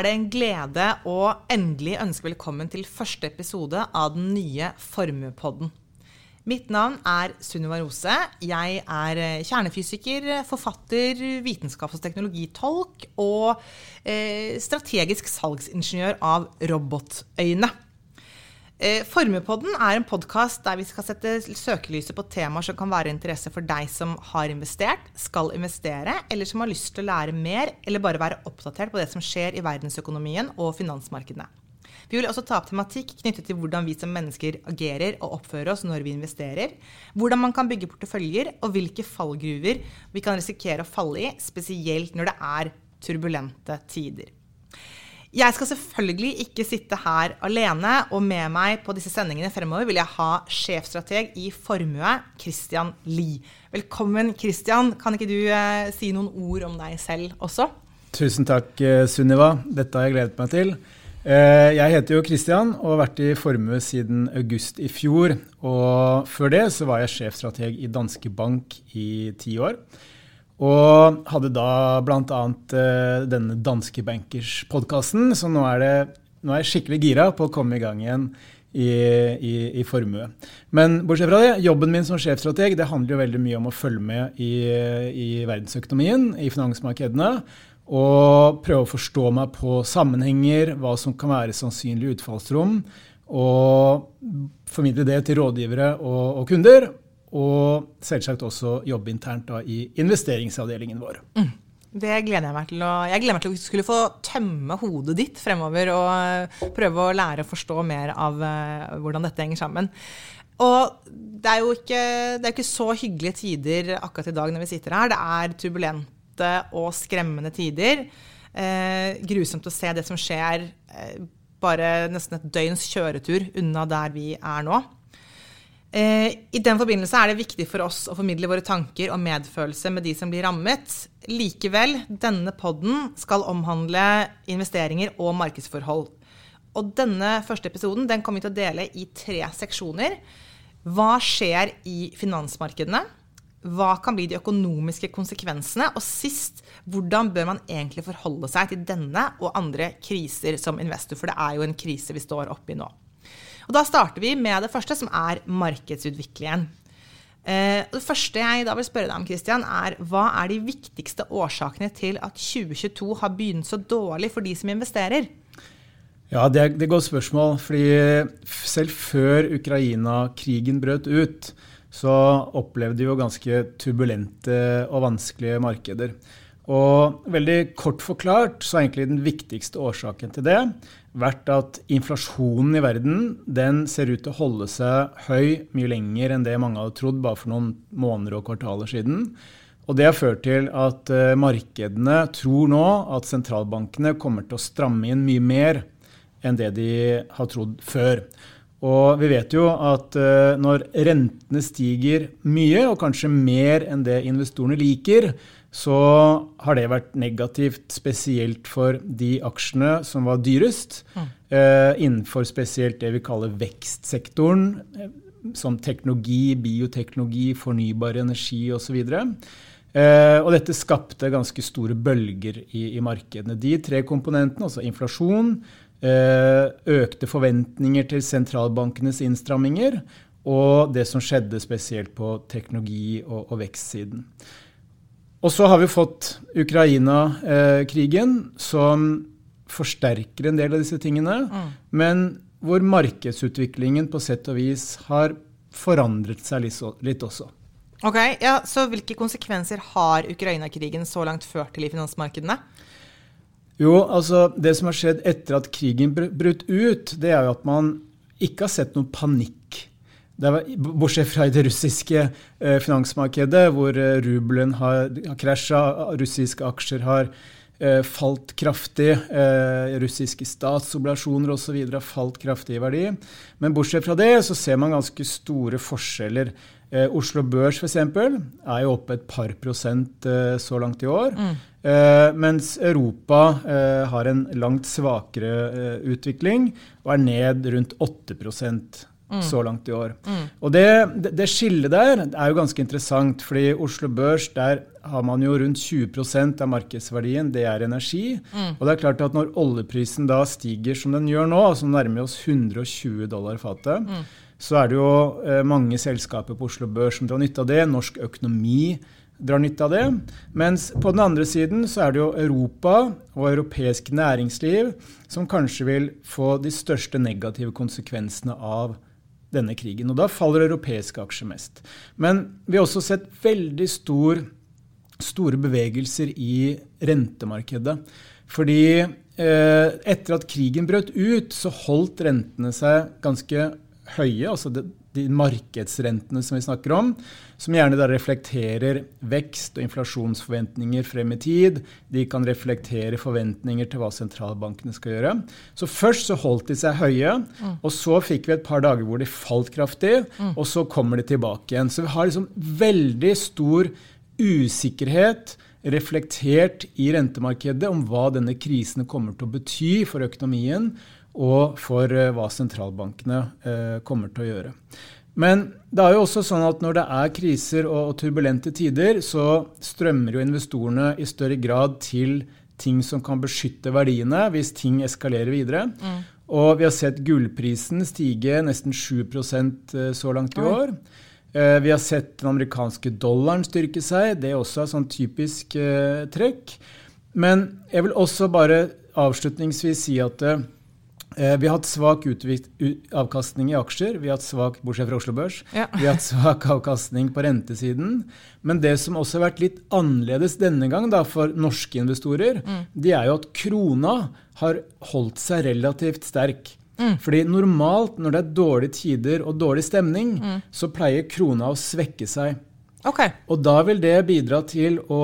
Er det en glede å endelig ønske velkommen til første episode av den nye Formuepodden. Mitt navn er Sunniva Rose. Jeg er kjernefysiker, forfatter, vitenskaps- og teknologitolk og eh, strategisk salgsingeniør av robotøyne. Eh, Formuepodden er en podkast der vi skal sette søkelyset på temaer som kan være interesse for deg som har investert, skal investere, eller som har lyst til å lære mer, eller bare være oppdatert på det som skjer i verdensøkonomien og finansmarkedene. Vi vil også ta opp tematikk knyttet til hvordan vi som mennesker agerer og oppfører oss når vi investerer, hvordan man kan bygge porteføljer, og hvilke fallgruver vi kan risikere å falle i, spesielt når det er turbulente tider. Jeg skal selvfølgelig ikke sitte her alene, og med meg på disse sendingene fremover vil jeg ha sjefstrateg i Formue, Christian Lie. Velkommen, Christian. Kan ikke du eh, si noen ord om deg selv også? Tusen takk, eh, Sunniva. Dette har jeg gledet meg til. Eh, jeg heter jo Christian og har vært i Formue siden august i fjor. Og før det så var jeg sjefstrateg i Danske Bank i ti år. Og hadde da bl.a. Uh, denne Danske Bankers-podkasten, så nå er, det, nå er, jeg skikkelig gira på å komme i gang igjen i, i, i, formue. Men bortsett fra det, jobben min som sjefstrateg det handler jo veldig mye om å følge med i, i verdensøkonomien, i finansmarkedene. Og prøve å forstå meg på sammenhenger, hva som kan være sannsynlige utfallsrom. Og formidle det til rådgivere og, og kunder. Og selvsagt også jobbe internt da, i investeringsavdelingen vår. Mm. Det gleder jeg meg til. Jeg gleder meg til å skulle få tømme hodet ditt fremover og eh, prøve å lære å forstå mer av uh, hvordan dette henger sammen. Og det er jo ikke, er ikke så hyggelige tider akkurat i dag når vi sitter her. Det er turbulente og skremmende tider. Eh, grusomt å se det som skjer eh, bare nesten et døgns kjøretur unna der vi er nå. Eh, I den forbindelse er det viktig for oss å formidle våre tanker og medfølelse med de som blir rammet. Likevel, denne podden skal omhandle investeringer og markedsforhold. Og denne første episoden den kommer vi til å dele i tre seksjoner. Hva skjer i finansmarkedene? Hva kan bli de økonomiske konsekvensene? Og sist, hvordan bør man egentlig forholde seg til denne og andre kriser som investor? For det er jo en krise vi står oppi nå. Og Da starter vi med det første, som er markedsutviklingen. Eh, det første jeg da vil spørre deg om, Christian, er hva er de viktigste årsakene til at 2022 har begynt så dårlig for de som investerer? Ja, Det er et godt spørsmål. fordi Selv før Ukraina-krigen brøt ut, så opplevde vi jo ganske turbulente og vanskelige markeder. Og veldig kort forklart så er egentlig den viktigste årsaken til det vært at inflasjonen i verden den ser ut til å holde seg høy mye lenger enn det mange hadde trodd bare for noen måneder og kvartaler siden. Og Det har ført til at uh, markedene tror nå at sentralbankene kommer til å stramme inn mye mer enn det de har trodd før. Og vi vet jo at uh, når rentene stiger mye, og kanskje mer enn det investorene liker, så har det vært negativt, spesielt for de aksjene som var dyrest. Mm. Eh, innenfor spesielt det vi kaller vekstsektoren, eh, som teknologi, bioteknologi, fornybar energi osv. Eh, og dette skapte ganske store bølger i, i markedene. De tre komponentene, altså inflasjon, eh, økte forventninger til sentralbankenes innstramminger, og det som skjedde spesielt på teknologi- og, og vekstsiden. Og så har vi fått Ukraina-krigen, som forsterker en del av disse tingene. Mm. Men hvor markedsutviklingen på sett og vis har forandret seg litt også. Ok, ja, Så hvilke konsekvenser har Ukraina-krigen så langt ført til i finansmarkedene? Jo, altså Det som har skjedd etter at krigen brøt ut, det er jo at man ikke har sett noen panikk var, bortsett fra i det russiske eh, finansmarkedet, hvor eh, rubelen har, har krasja, russiske aksjer har eh, falt kraftig, eh, russiske statsoblasjoner osv. har falt kraftig i verdi. Men bortsett fra det så ser man ganske store forskjeller. Eh, Oslo Børs f.eks. er jo oppe et par prosent eh, så langt i år. Mm. mens Europa har en langt svakere utvikling og er ned rundt 8 mm. så langt i år. Mm. Og det, det, skillet der er jo ganske interessant, fordi Oslo Børs der har man jo rundt 20% av markedsverdien, det er energi. Mm. Og det er klart at når oljeprisen da stiger som den gjør nå, altså nærmer oss 120 dollar fatet, mm. så er det jo eh, mange selskaper på Oslo Børs som drar nytte av det. Norsk økonomi drar nytte av det. Mens på den andre siden så er det jo Europa og europeisk næringsliv som kanskje vil få de største negative konsekvensene av denne krigen. Og da faller europeiske aksjer mest. Men vi har også sett veldig stor, store bevegelser i rentemarkedet. Fordi eh, etter at krigen brøt ut, så holdt rentene seg ganske høye. altså det, de markedsrentene som vi snakker om, som gjerne da reflekterer vekst og inflasjonsforventninger frem i tid. De kan reflektere forventninger til hva sentralbankene skal gjøre. Så først så holdt de seg høye, mm. og så fikk vi et par dager hvor de falt kraftig, mm. og så kommer de tilbake igjen. Så vi har liksom veldig stor usikkerhet reflektert i rentemarkedet om hva denne krisen kommer til å bety for økonomien og for eh, hva sentralbankene eh, kommer til å gjøre. Men det er jo også sånn at når det er kriser og, turbulente tider, så strømmer jo investorene i større grad til ting som kan beskytte verdiene hvis ting eskalerer videre. Mm. Og vi har sett gullprisen stige nesten 7 eh, så langt i år. Vi har sett den amerikanske dollaren styrke seg. Det er også et sånn typisk trekk. Men jeg vil også bare avslutningsvis si at vi har hatt svak avkastning i aksjer, vi har hatt svak, bortsett fra Oslo Børs. Ja. Vi har hatt svak avkastning på rentesiden. Men det som også har vært litt annerledes denne gang da, for norske investorer, mm. det er jo at krona har holdt seg relativt sterk. Mm. Fordi normalt når det er dårlige tider og dårlig stemning, mm. så pleier krona å svekke seg. Okay. Og da vil det bidra til å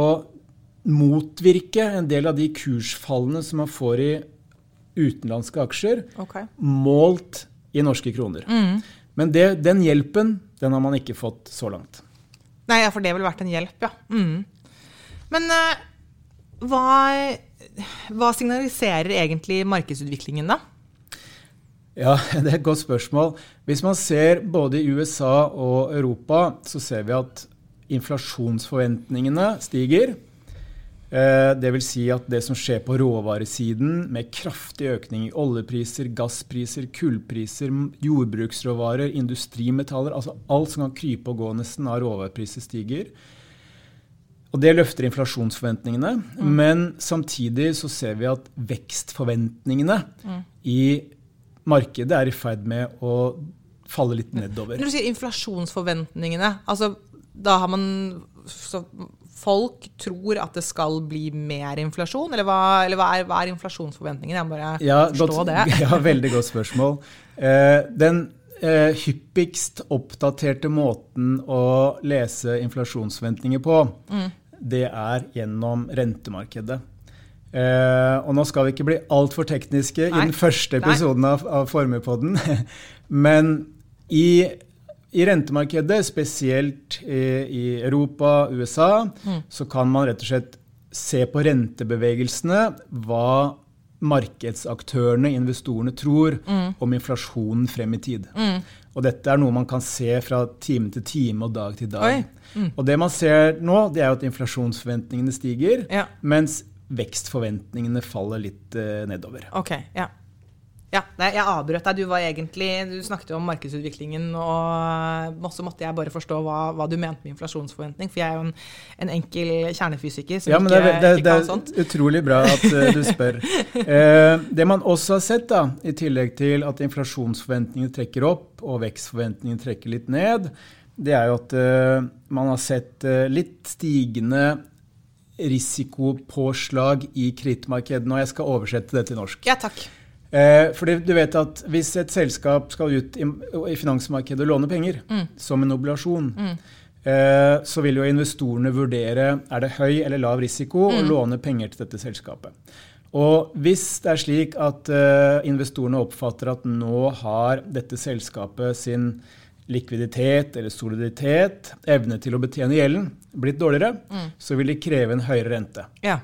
motvirke en del av de kursfallene som man får i utenlandske aksjer okay. målt i norske kroner. Mm. Men det, den hjelpen den har man ikke fått så langt. Nei, for det ville vært en hjelp, ja. Mm. Men uh, hva, hva, signaliserer egentlig markedsutviklingen, da? Ja, Det er et godt spørsmål. Hvis man ser både i USA og Europa, så ser vi at inflasjonsforventningene stiger. Eh, det vil si at det som skjer på råvaresiden, med kraftig økning i oljepriser, gasspriser, kullpriser, jordbruksråvarer, industrimetaller altså Alt som kan krype og gå nesten av råvarepriser, stiger. Og Det løfter inflasjonsforventningene. Mm. Men samtidig så ser vi at vekstforventningene mm. i markedet er i ferd med å falle litt nedover. Når du sier inflasjonsforventningene, altså da har man folk tror at det skal bli mer inflasjon? Eller hva, eller hva, er, hva er, inflasjonsforventningen? Jeg må bare ja, forstå godt, det. Ja, Veldig godt spørsmål. Uh, den uh, hyppigst oppdaterte måten å lese inflasjonsforventninger på, mm. det er gjennom rentemarkedet. Uh, og nå skal vi ikke bli altfor tekniske Nei. i den første episoden Nei. av, av Formuepodden, men i i rentemarkedet, spesielt i, Europa Europa, USA, mm. så kan man rett og slett se på rentebevegelsene hva markedsaktørene, investorene, tror mm. om inflasjonen frem i tid. Mm. Og dette er noe man kan se fra time til time og dag til dag. Mm. Og det man ser nå, det er jo at inflasjonsforventningene stiger, ja. mens vekstforventningene faller litt uh, nedover. Okay, ja. Ja, jeg avbrøt deg. Du, var egentlig, du snakket jo om markedsutviklingen, og så måtte jeg bare forstå hva, hva, du mente med inflasjonsforventning. For jeg er jo en, en enkel kjernefysiker som ja, ikke, det, det, ikke kan sånt. Det er utrolig bra at uh, du spør. eh, det man også har sett, da, i tillegg til at inflasjonsforventningene trekker opp og vekstforventningene trekker litt ned, det er jo at uh, man har sett litt stigende risikopåslag i kredittmarkedene. Og jeg skal oversette det til norsk. Ja, takk. Eh, fordi du vet at Hvis et selskap skal ut i, i finansmarkedet og låne penger, mm. som en obligasjon, mm. eh, så vil jo investorene vurdere er det høy eller lav risiko mm. å låne penger til dette selskapet. Og Hvis det er slik at eh, investorene oppfatter at nå har dette selskapet sin likviditet eller soliditet, evne til å betjene gjelden, blitt dårligere, mm. så vil de kreve en høyere rente. Ja.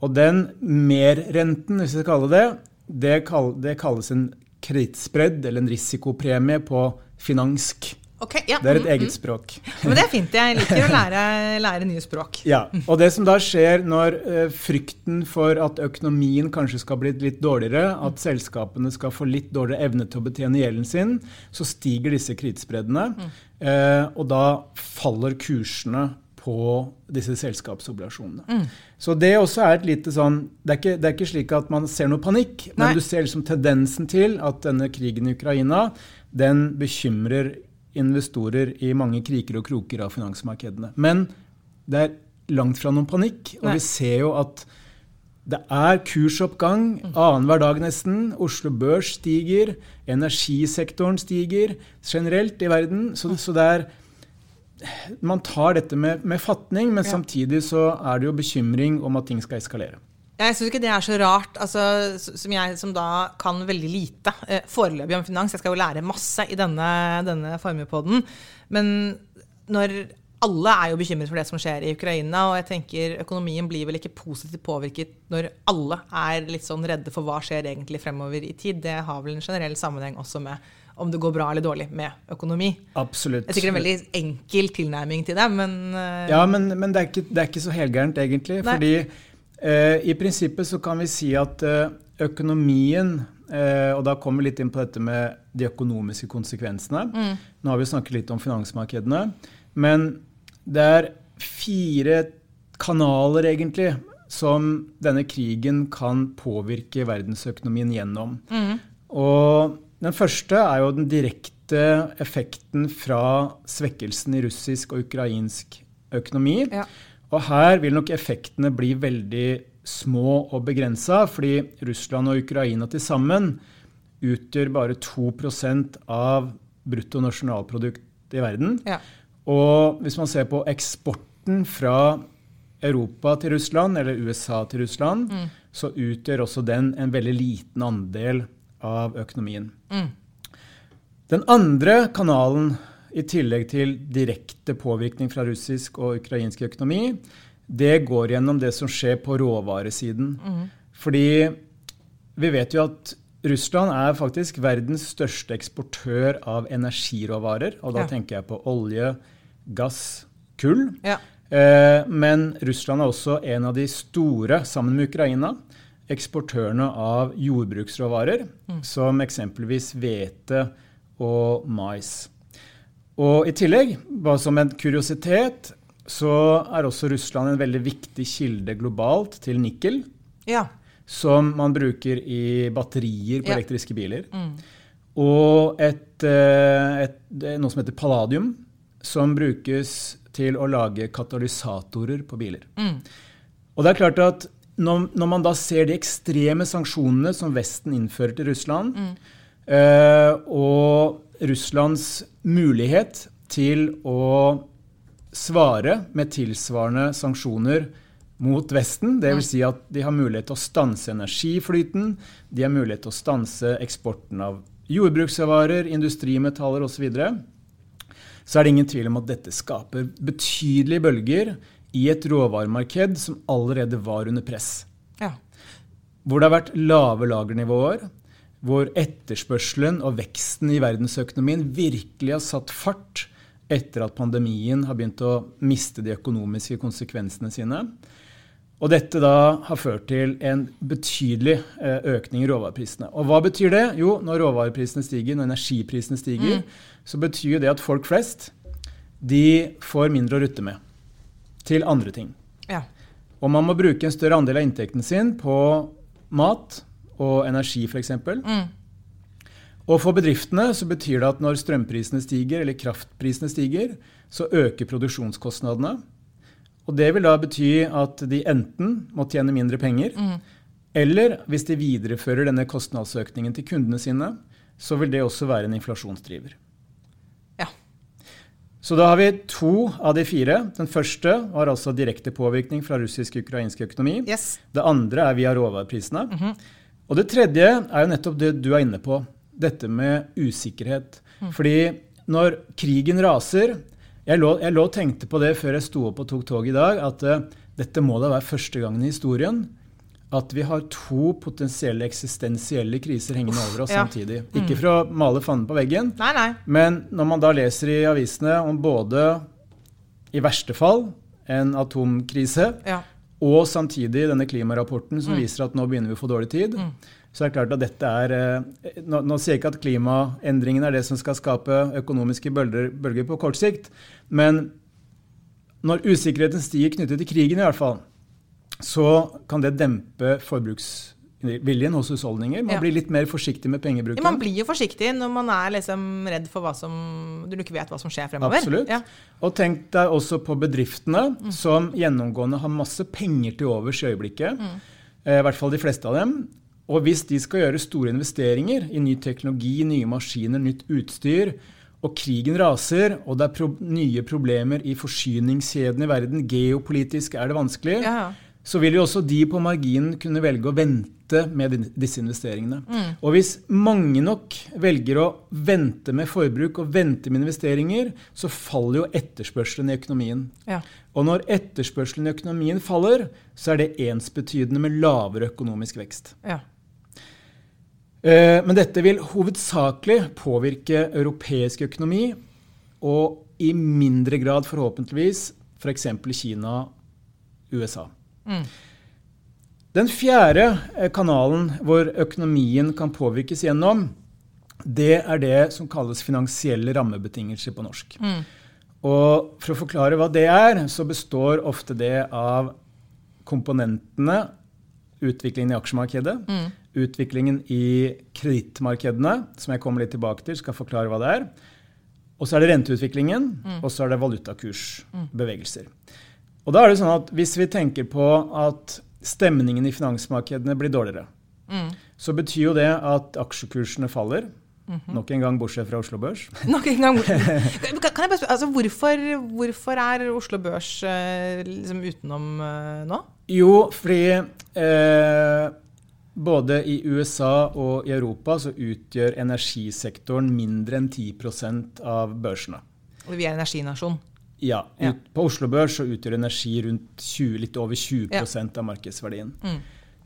Og den merrenten, hvis vi skal kalle det, det, kall, det kalles en kredittspredd, eller en risikopremie, på finansk. Okay, ja. Det er et mm, eget mm. språk. Men det er fint. Jeg liker å lære, lære nye språk. Ja, og det som da skjer når uh, frykten for at økonomien kanskje skal bli litt dårligere, at selskapene skal få litt dårligere evne til å betjene gjelden sin, så stiger disse kredittspreddene. Mm. Uh, og da faller kursene på disse selskapsobligasjonene. Mm. Så det også er et lite sånn det er, ikke, det er, ikke, slik at man ser noe panikk, Nei. men du ser liksom tendensen til at denne krigen i Ukraina den bekymrer investorer i mange kriker og kroker av finansmarkedene. Men det er langt fra noen panikk, og Nei. vi ser jo at det er kursoppgang annenhver dag nesten. Oslo Børs stiger, energisektoren stiger generelt i verden. Så, så det er Man tar dette med, med fatning, men ja. samtidig så er det jo bekymring om at ting skal eskalere. Jeg syns ikke det er så rart, altså, som jeg som da kan veldig lite eh, foreløpig om finans. Jeg skal jo lære masse i denne, denne formuepoden. Men når alle er jo bekymret for det som skjer i Ukraina, og jeg tenker økonomien blir vel ikke positivt påvirket når alle er litt sånn redde for hva skjer egentlig fremover i tid. Det har vel en generell sammenheng også med om det går bra eller dårlig med økonomi. Absolutt. Det er sikkert en veldig enkel tilnærming til det, men uh... Ja, men, men det, er ikke, det, er ikke, så helgærent, egentlig. Nei. fordi Eh, I prinsippet så kan vi si at eh, økonomien eh, Og da kommer vi litt inn på dette med de økonomiske konsekvensene. Mm. Nå har vi snakket litt om finansmarkedene. Men det er fire kanaler, egentlig, som denne krigen kan påvirke verdensøkonomien gjennom. Mm. Og den første er jo den direkte effekten fra svekkelsen i russisk og ukrainsk økonomi. Ja. Og her vil nok effektene bli veldig små og begrensa, fordi Russland og Ukraina til sammen utgjør bare 2% av bruttonasjonalprodukt i verden. Ja. Og hvis man ser på eksporten fra Europa til Russland, eller USA til Russland, mm. så utgjør også den en veldig liten andel av økonomien. Mm. Den andre kanalen i tillegg til direkte påvirkning fra russisk og ukrainsk økonomi, det går gjennom det som skjer på råvaresiden. Mm. Fordi vi vet jo at Russland er faktisk verdens største eksportør av energiråvarer. Og da ja. tenker jeg på olje, gass, kull. Ja. Eh, men Russland er også en av de store, sammen med Ukraina, eksportørene av jordbruksråvarer, mm. som eksempelvis hvete og mais. Og i tillegg, bare som en kuriositet, så er også Russland en veldig viktig kilde globalt til nikkel. Ja. Som man bruker i batterier på ja. elektriske biler. Mm. Og et, eh, et, noe som heter palladium, som brukes til å lage katalysatorer på biler. Mm. Og det er klart at når, når, man da ser de ekstreme sanksjonene som Vesten innfører til Russland, mm. eh, og Russlands mulighet til å svare med tilsvarende sanksjoner mot Vesten. Dvs. Si at de har mulighet til å stanse energiflyten, de har mulighet til å stanse eksporten av jordbruksvarer, industrimetaller osv. Så, videre. så er det ingen tvil om at dette skaper betydelige bølger i et råvaremarked som allerede var under press. Ja. Hvor det har vært lave lagernivåer, hvor etterspørselen og veksten i verdensøkonomien virkelig har satt fart etter at pandemien har begynt å miste de økonomiske konsekvensene sine. Og dette da har ført til en betydelig eh, økning i råvareprisene. Og hva betyr det? Jo, når råvareprisene stiger, når energiprisene stiger, mm. så betyr det at folk flest de får mindre å rutte med til andre ting. Ja. Og man må bruke en større andel av inntekten sin på mat, og energi, f.eks. Mm. Og for bedriftene så betyr det at når strømprisene stiger, eller kraftprisene stiger, så øker produksjonskostnadene. Og det vil da bety at de enten må tjene mindre penger, mm. eller hvis de viderefører denne kostnadsøkningen til kundene sine, så vil det også være en inflasjonsdriver. Så da har vi to av de fire. Den første har altså direkte påvirkning fra russisk-ukrainsk økonomi. Yes. Det andre er via råvareprisene. Mm -hmm. Og det tredje er jo nettopp det du er inne på. Dette med usikkerhet. Mm. Fordi når krigen raser Jeg lå, jeg lå og tenkte på det før jeg sto opp og tok tog i dag, at uh, dette må da være første gangen i historien at vi har to potensielle eksistensielle kriser hengende over oss Ja. samtidig. Ikke for å male fanden på veggen, Nei, nei. men når man da leser i avisene om både i verste fall en atomkrise, Ja. og samtidig denne klimarapporten Mm. som viser at nå begynner vi å få dårlig tid, så er det klart at dette er eh, Nå, nå sier jeg ikke at klimaendringene er det som skal skape økonomiske bølger, bølger på kort sikt, men når usikkerheten stiger knyttet til krigen, i hvert fall, så kan det dempe forbruksviljen hos husholdninger. Man Ja. blir litt mer forsiktig med pengebruken. Ja, man blir jo forsiktig når man er liksom redd for hva som Du ikke vet hva som skjer fremover. Absolutt. Ja. Og tenk deg også på bedriftene som gjennomgående har masse penger til overs i øyeblikket. Eh, I hvert fall de fleste av dem. Og hvis de skal gjøre store investeringer i ny teknologi, nye maskiner, nytt utstyr, og krigen raser, og det er pro nye problemer i forsyningskjeden i verden, geopolitisk er det vanskelig, ja. Så vil jo også de på marginen kunne velge å vente med disse investeringene. Mm. Og hvis mange nok velger å vente med forbruk og vente med investeringer, så faller jo etterspørselen i økonomien. Ja. Og når etterspørselen i økonomien faller, så er det ensbetydende med lavere økonomisk vekst. ja. Eh, Men dette vil hovedsakelig påvirke europeisk økonomi, og i mindre grad forhåpentligvis f.eks. Kina, USA. Mm. Den fjerde eh, kanalen hvor økonomien kan påvirkes gjennom, det er det som kalles finansielle rammebetingelser på norsk. Mm. Og for å forklare hva det er, så består ofte det av komponentene utviklingen i aksjemarkedet, Mm. utviklingen i kredittmarkedene, som jeg kommer litt tilbake til, skal forklare hva det er. Og så er det renteutviklingen, Mm. og så er det valutakursbevegelser. Og da er det sånn at hvis vi tenker på at stemningen i finansmarkedene blir dårligere, Mm. så betyr jo det at aksjekursene faller. Mhm. Nok en gang bortsett fra Oslo Børs. Nok en gang. bortsett. kan jeg bare spørre, altså, hvorfor, hvorfor er Oslo Børs eh, liksom utenom eh, nå? Jo, fordi eh, både i USA og i Europa så utgjør energisektoren mindre enn 10% av børsene. Og Vi er energinasjon. Ja, Ja. ut, På Oslo Børs så utgjør energi rundt 20, litt over 20 Ja. av markedsverdien. Mm.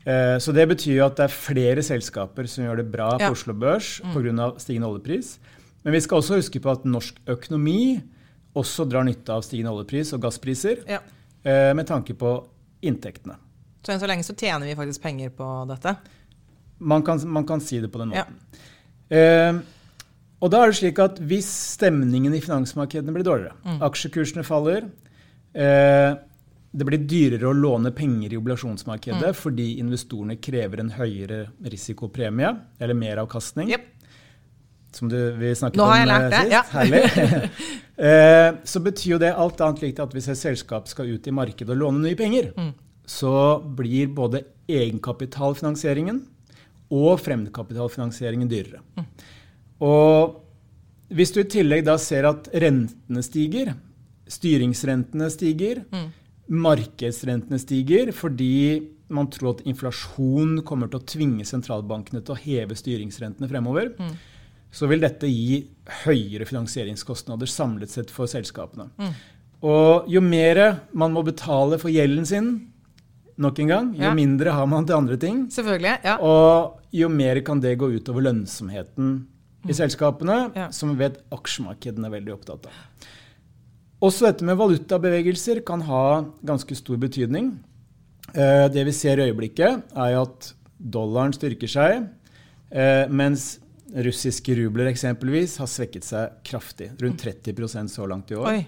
Eh, så det betyr jo at det er flere selskaper som gjør det bra Ja. på Oslo Børs pga. stigende oljepris. Men vi skal også huske på at norsk økonomi også drar nytte av stigende oljepris og gasspriser Ja. eh, med tanke på inntektene. Så enn så lenge så tjener vi faktisk penger på dette. Man kan, man kan si det på den Ja. måten. Eh, og da er det slik at hvis stemningen i finansmarkedene blir dårligere, Mm. aksjekursene faller, eh, det blir dyrere å låne penger i obligasjonsmarkedet Mm. fordi investorene krever en høyere risikopremie, eller meravkastning, Yep. som du, vi snakket Nå har jeg om eh, det, ja. Herlig. eh, så betyr jo det alt annet likt at hvis et selskap skal ut i markedet og låne nye penger, Mm. så blir både egenkapitalfinansieringen og fremmedkapitalfinansieringen dyrere. Mm. Og hvis du i tillegg da ser at rentene stiger, styringsrentene stiger, Mm. markedsrentene stiger fordi man tror at inflasjon kommer til å tvinge sentralbankene til å heve styringsrentene fremover, Mm. så vil dette gi høyere finansieringskostnader samlet sett for selskapene. Mm. Og jo mer man må betale for gjelden sin, nok en gang, jo Ja. mindre har man til andre ting. Selvfølgelig. Ja. Og jo mer kan det gå utover lønnsomheten i selskapene, Ja. som vi vet aksjemarkedene er veldig opptatt av. Også dette med valutabevegelser kan ha ganske stor betydning. Eh, Det vi ser i øyeblikket, er at dollaren styrker seg, eh, mens russiske rubler eksempelvis har svekket seg kraftig. Rundt 30% så langt i år. Oi.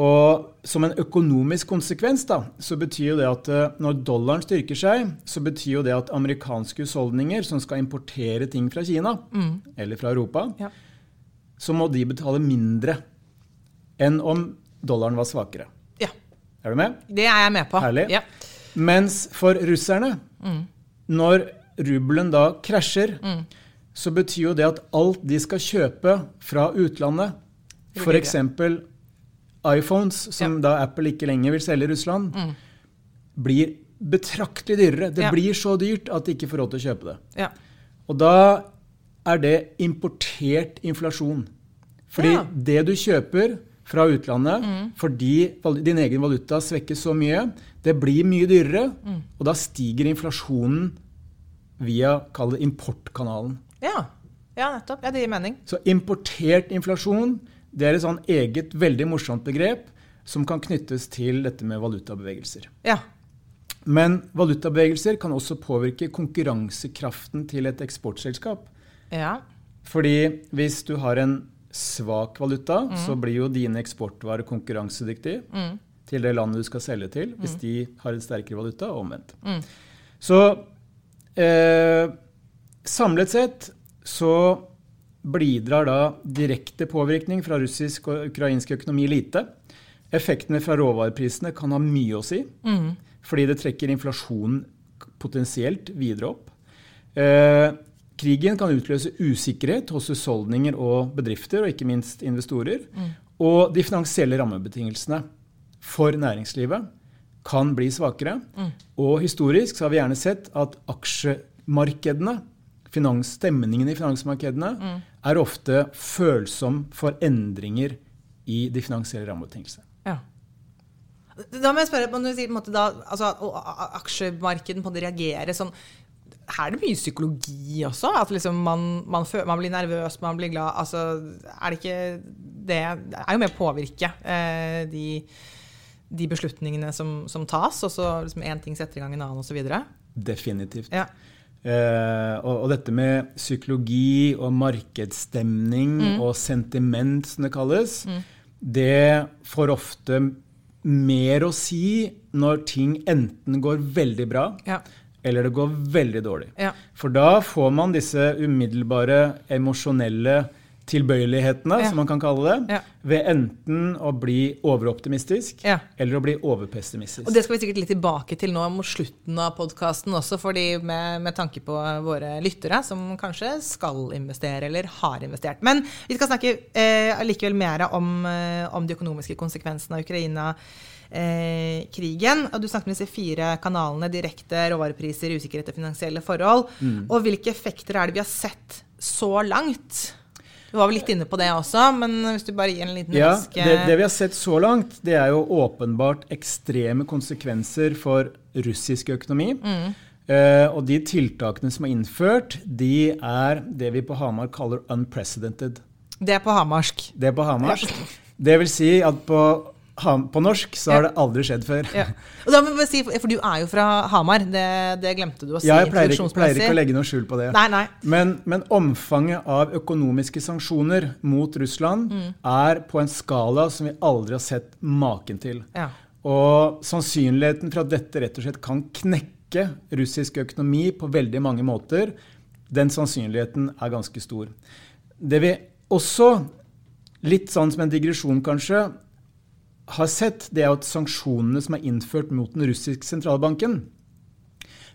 Og som en økonomisk konsekvens da, så betyr jo det at eh, når dollaren styrker seg, så betyr jo det at amerikanske husholdninger som skal importere ting fra Kina Mm. eller fra Europa, Ja. så må de betale mindre enn om dollaren var svakere. ja. Er du med? Det er jeg med på. Herlig. Ja. Mens for russerne, Mm. når rubelen da krasjer, Mm. så betyr jo det at alt de skal kjøpe fra utlandet, f.eks. iPhones, som da Apple ikke lenger vil selge i Russland, Mm. blir betraktelig dyrere. Det Ja. blir så dyrt at de ikke får råd til å kjøpe det. Ja. Og da er det importert inflasjon. Fordi Ja. det du kjøper, fra utlandet fordi din egen valuta svekkes så mye. Det blir mye dyrere, og da stiger inflasjonen via kall det importkanalen. Ja. ja, nettopp. Ja, det gir mening. Så importert inflasjon det er et sånn eget, veldig morsomt begrep som kan knyttes til dette med valutabevegelser. Ja. Men valutabevegelser kan også påvirke konkurransekraften til et eksportselskap. Ja. Fordi hvis du har en svak valuta, så blir jo dine eksportvarer konkurransedyktige til det landet du skal selge til, hvis de har en sterkere valuta, og omvendt. Så eh, samlet sett så bidrar da direkte påvirkning fra russisk og ukrainsk økonomi lite. Effektene fra råvareprisene kan ha mye å si, fordi det trekker inflasjonen potensielt videre opp. Eh, krigen kan utløse usikkerhet hos husholdninger og bedrifter, og ikke minst investorer. Og de finansielle rammebetingelsene for næringslivet kan bli svakere. Og historisk så har vi gjerne sett at aksjemarkedene, stemningen i finansmarkedene, er ofte følsom for endringer i de finansielle rammebetingelsene. ja. Da må jeg spørre, når du sier på da, altså, aksjemarkedet på en måte reagerer sånn Her er det mye psykologi også? At liksom man, man, føler, man blir nervøs, man blir glad. Altså, er det ikke det Det er jo med å påvirke eh, de, de beslutningene som, som tas, og så liksom én ting setter i gang en annen, osv. Definitivt. Ja. Eh, og, og dette med psykologi og markedsstemning og sentiment, som det kalles, det får ofte mer å si når ting enten går veldig bra, Ja. eller det går veldig dårlig. Ja. For da får man disse umiddelbare emosjonelle tilbøyelighetene, Ja. som man kan kalle det, Ja. ved enten å bli overoptimistisk Ja. eller å bli overpessimistisk. Og det skal vi sikkert litt tilbake til nå mot slutten av podkasten også, fordi med, med tanke på våre lyttere som kanskje skal investere eller har investert. Men vi skal snakke eh, likevel mer om, eh, om de økonomiske konsekvensene av Ukraina. Eh, krigen, og Du snakket om disse fire kanalene. Direkte råvarepriser, usikkerhet og finansielle forhold. Og hvilke effekter er det vi har sett så langt? Du var vel litt inne på det også, men hvis du bare gir en liten Ja, rask det, det vi har sett så langt, det er jo åpenbart ekstreme konsekvenser for russisk økonomi. Eh, og de tiltakene som er innført, de er det vi på Hamar kaller unprecedented. Det er på hamarsk. Det er på hamarsk. Det vil si at på, på norsk så har det aldri skjedd før. Ja. Og da må jeg bare si, For du er jo fra Hamar, det, det glemte du å si. Ja, jeg pleier ikke, pleier ikke å legge noe skjul på det. Nei, nei. Men, men omfanget av økonomiske sanksjoner mot Russland Mm. er på en skala som vi aldri har sett maken til. Ja. Og sannsynligheten for at dette rett og slett kan knekke russisk økonomi på veldig mange måter, den sannsynligheten er ganske stor. Det vi også, litt sånn som en digresjon kanskje, har sett, det er at sanksjonene som er innført mot den russiske sentralbanken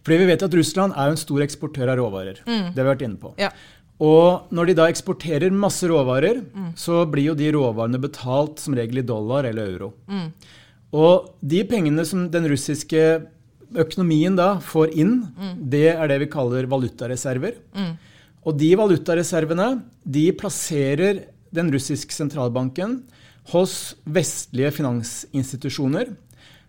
Fordi vi vet at Russland er jo en stor eksportør av råvarer. Det har vi vært inne på. Ja. Og når de da eksporterer masse råvarer, så blir jo de råvarene betalt som regel i dollar eller euro. Og de pengene som den russiske økonomien da får inn, det er det vi kaller valutareserver. Og de valutareservene de plasserer den russiske sentralbanken hos vestlige finansinstitusjoner.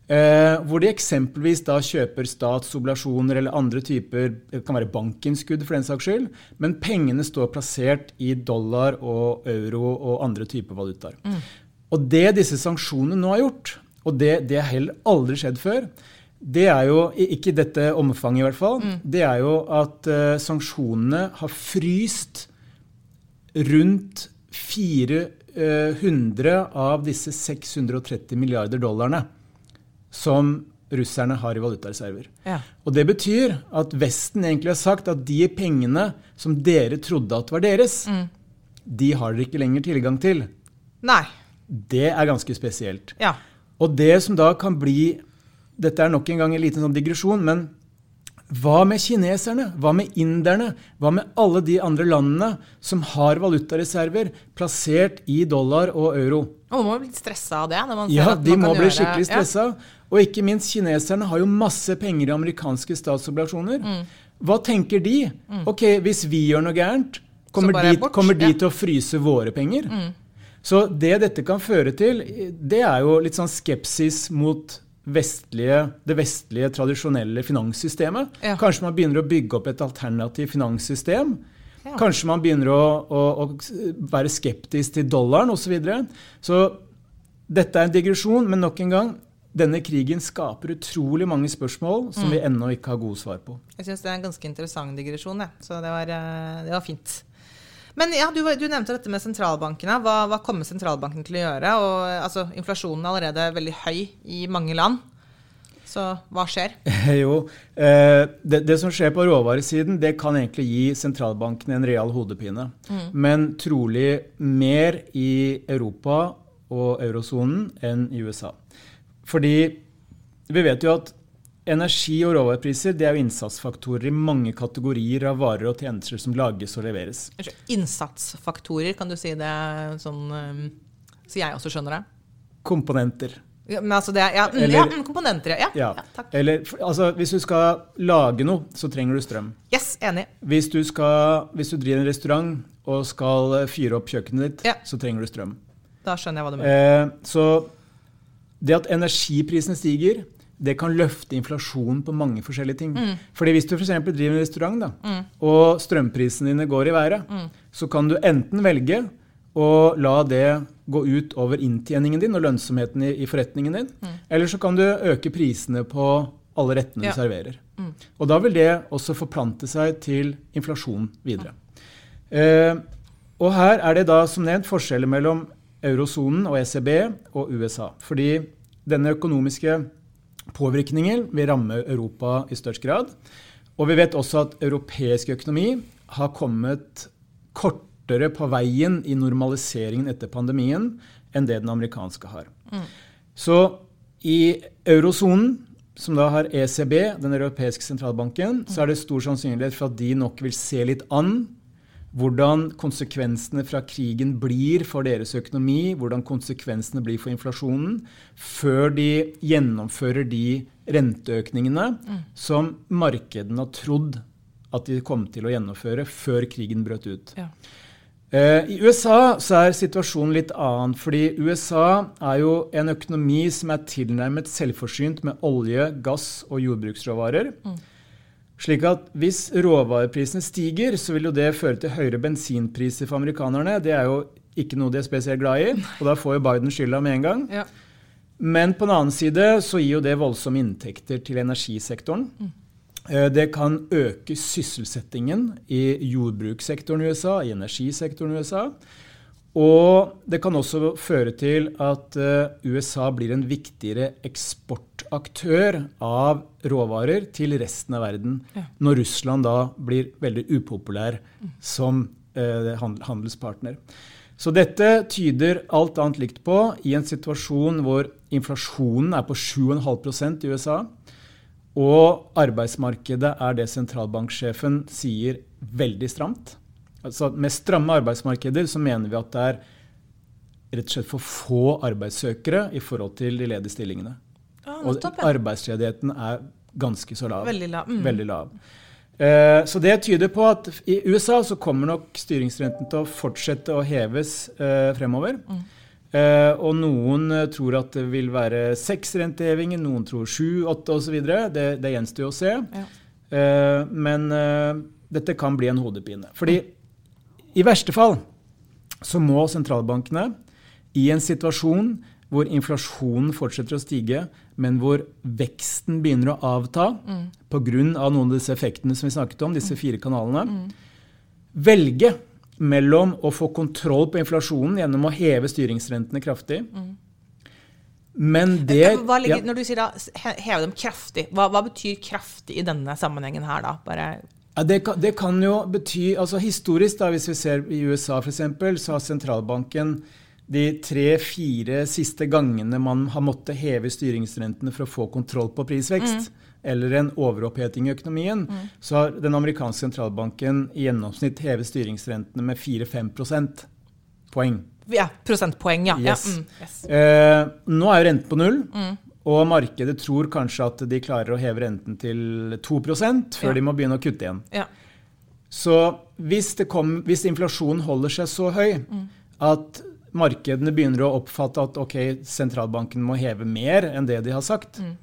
Eh, hvor de eksempelvis da kjøper statsobligasjoner eller andre typer Det kan være bankinnskudd for den saks skyld, men pengene står plassert i dollar og euro og andre typer valutaer. Og det disse sanksjonene nå har gjort, og det, det har heller aldri skjedd før, det er jo, ikke i dette omfanget i hvert fall, det er jo at eh, sanksjonene har fryst rundt 400 av disse 630 milliarder dollarene som russerne har i valutareserver. Ja. Og det betyr at Vesten egentlig har sagt at de pengene som dere trodde at var deres, de har dere ikke lenger tilgang til. Nei. Det er ganske spesielt. Ja. Og det som da kan bli Dette er nok en gang en liten sånn digresjon, men hva med kineserne? Hva med inderne? Hva med alle de andre landene som har valutareserver plassert i dollar og euro? Og man må bli stressa av det. Når man ser Ja, de må bli gjøre- skikkelig stressa. Og ikke minst kineserne har jo masse penger i amerikanske statsobligasjoner. Mm. Hva tenker de? Ok, hvis vi gjør noe gærent, kommer, de, bort, kommer de ja. Mm. til å fryse våre penger? Så det dette kan føre til, det er jo litt sånn skepsis mot vestlige, det vestlige, tradisjonelle finanssystemet. Ja. Kanskje man begynner å bygge opp et alternativt finanssystem. Ja. Kanskje man begynner å, å, å være skeptisk til dollaren osv. Så, videre. så dette er en digresjon, men nok en gang denne krigen skaper utrolig mange spørsmål som vi ennå ikke har gode svar på. Jeg syns det er en ganske interessant digresjon, jeg. så det var, eh, det var fint. Men ja, du, du nevnte dette med sentralbankene. Hva, hva kommer sentralbanken til å gjøre? Og, altså, inflasjonen er allerede veldig høy i mange land. Så hva skjer? Jo, eh, det, det som skjer på råvaresiden, det kan egentlig gi sentralbankene en real hodepine. Men trolig mer i Europa og eurosonen enn i USA. Fordi vi vet jo at energi- og råvarepriser det er jo innsatsfaktorer i mange kategorier av varer og tjenester som lages og leveres. Innsatsfaktorer, kan du si det sånn eh, Så jeg også skjønner det? Komponenter. Ja, men altså det ja, mm, Eller- ja, mm, komponenter, ja. ja. Ja. ja takk. Eller altså, hvis du skal lage noe, så trenger du strøm. Yes, enig. Hvis du, skal, hvis du driver en restaurant og skal fyre opp kjøkkenet ditt, Ja. så trenger du strøm. Da skjønner jeg hva du mener. Eh, så det at energiprisene stiger, det kan løfte inflasjonen på mange forskjellige ting. Mm. Fordi hvis du f.eks. driver en restaurant, da, og strømprisene dine går i været, Mm. så kan du enten velge å la det gå ut over inntjeningen din og lønnsomheten i, i forretningen din, eller så kan du øke prisene på alle rettene Mm. Ja. du serverer. Og da vil det også forplante seg til inflasjon videre. Eh, og her er det da som nevnt forskjeller mellom eurosonen og ECB og USA. Fordi denne økonomiske påvirkningen vil ramme Europa i størst grad. Og vi vet også at europeisk økonomi har kommet kortere på veien i normaliseringen etter pandemien enn det den amerikanske har. Så i eurosonen, som da har ECB, den europeiske sentralbanken, så er det stor sannsynlighet for at de nok vil se litt an hvordan konsekvensene fra krigen blir for deres økonomi, hvordan konsekvensene blir for inflasjonen, før de gjennomfører de renteøkningene som markedene har trodd at de kom til å gjennomføre før krigen brøt ut. Ja. Eh, I USA så er situasjonen litt annen, fordi USA er jo en økonomi som er tilnærmet selvforsynt med olje, gass og jordbruksråvarer. Slik at hvis råvareprisene stiger, så vil jo det føre til høyere bensinpriser for amerikanerne. Det er jo ikke noe de er spesielt glad i, og da får jo Biden skylda med en gang. Ja. Men på den annen side så gir jo det voldsomme inntekter til energisektoren. Mm. Det kan øke sysselsettingen i jordbrukssektoren i USA, i energisektoren i USA. Og det kan også føre til at eh, USA blir en viktigere eksportaktør av råvarer til resten av verden, når Russland da blir veldig upopulær som eh, handelspartner. Så dette tyder alt annet likt på i en situasjon hvor inflasjonen er på 7,5% i USA, og arbeidsmarkedet er det sentralbanksjefen sier veldig stramt. Altså Med stramme arbeidsmarkeder så mener vi at det er rett og slett for få arbeidssøkere i forhold til de ledige stillingene. Ja, Og arbeidsledigheten er ganske så lav. Veldig lav. Mm. Veldig lav. Eh, Så det tyder på at i USA så kommer nok styringsrenten til å fortsette å heves eh, fremover. Mm. Eh, og noen eh, tror at det vil være seks rentehevinger, noen tror sju, åtte osv. Det, det gjenstår å se. Ja. Eh, men eh, dette kan bli en hodepine. Fordi i verste fall så må sentralbankene i en situasjon hvor inflasjonen fortsetter å stige, men hvor veksten begynner å avta Mm. pga. noen av disse effektene som vi snakket om, disse fire kanalene, velge mellom å få kontroll på inflasjonen gjennom å heve styringsrentene kraftig. Men det hva ligger, ja. Når du sier da, heve dem kraftig, hva, hva betyr kraftig i denne sammenhengen her, da? Bare, Ja, det, kan, det kan jo bety altså Historisk, da, hvis vi ser i USA f.eks., så har sentralbanken de tre-fire siste gangene man har måttet heve styringsrentene for å få kontroll på prisvekst, eller en overoppheting i økonomien, så har den amerikanske sentralbanken i gjennomsnitt hevet styringsrentene med 4-5 prosentpoeng. ja, prosentpoeng, ja. Yes. ja mm, yes. Eh, nå er jo renten på null, og markedet tror kanskje at de klarer å heve renten til 2% før Ja. de må begynne å kutte igjen. ja. Så hvis, det kom, hvis inflasjonen holder seg så høy at markedene begynner å oppfatte at ok, sentralbanken må heve mer enn det de har sagt, mm.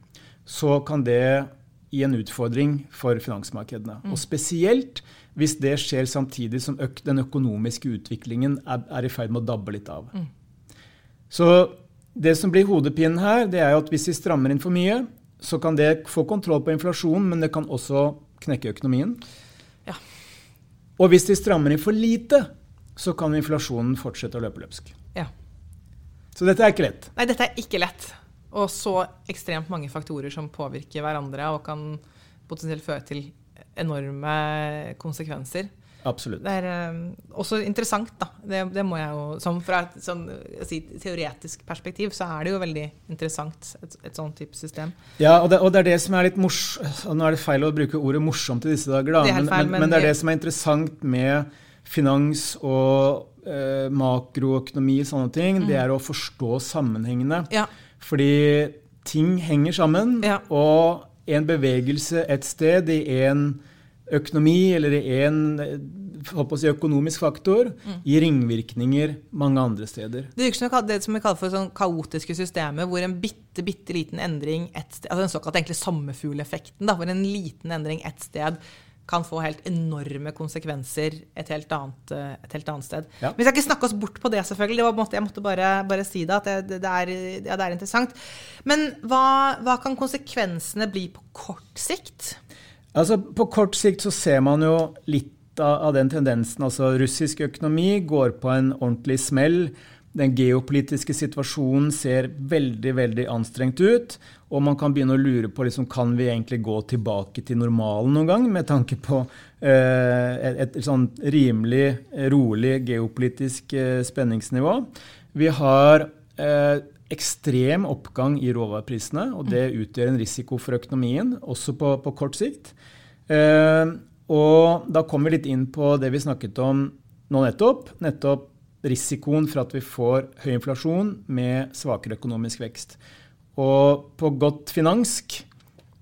så kan det gi en utfordring for finansmarkedene. Mm. Og spesielt hvis det skjer samtidig som øk den økonomiske utviklingen er, er, i ferd med å dabbe litt av. Mm. Så det som blir hodepinen her, det er at hvis vi strammer inn for mye, så kan det få kontroll på inflasjonen, men det kan også knekke økonomien. Ja. Og hvis de strammer inn for lite, så kan inflasjonen fortsette å løpe løpsk. Så dette er ikke lett. Nei, dette er ikke lett. Og så ekstremt mange faktorer som påvirker hverandre og kan potensielt føre til enorme konsekvenser. Absolutt. Det er um, også interessant, da. Det, det, må jeg jo Som fra et sånn, si, teoretisk perspektiv så er det jo veldig interessant, et, et sånt type system. Ja, og det, og det, er det som er litt morsomt Nå er det feil å bruke ordet 'morsomt' i disse dager, da. Det men, feil, men, men, det er det som er interessant med finans og eh, makroøkonomi og sånne ting. Mm. Det er å forstå sammenhengene. Ja. Fordi ting henger sammen. Ja. Og en bevegelse et sted i en økonomi eller i en si, økonomisk faktor mm. gir ringvirkninger mange andre steder. Det virker som det som vi kaller for sånn kaotiske systemer, hvor en bitte, bitte liten endring et sted, altså den såkalte egentlig sommerfugleffekten, hvor en liten endring ett sted kan få helt enorme konsekvenser et helt annet, et helt annet sted. Ja. Vi skal ikke snakke oss bort på det, selvfølgelig. Det var, jeg måtte bare, bare si det, at det, det, er, ja, det er, interessant. Men hva, hva, kan konsekvensene bli på kort sikt? Altså, På kort sikt så ser man jo litt av, av den tendensen. Altså, russisk økonomi går på en ordentlig smell. Den geopolitiske situasjonen ser veldig veldig anstrengt ut. Og man kan begynne å lure på liksom, kan vi egentlig gå tilbake til normalen noen gang, med tanke på eh, et, et, sånn rimelig rolig geopolitisk eh, spenningsnivå. Vi har eh, ekstrem oppgang i råvareprisene, og det mm. utgjør en risiko for økonomien, også på, på kort sikt. Eh, og da kommer vi litt inn på det vi snakket om nå nettopp. Nettopp risikoen for at vi får høy inflasjon med svakere økonomisk vekst. Og på godt finansk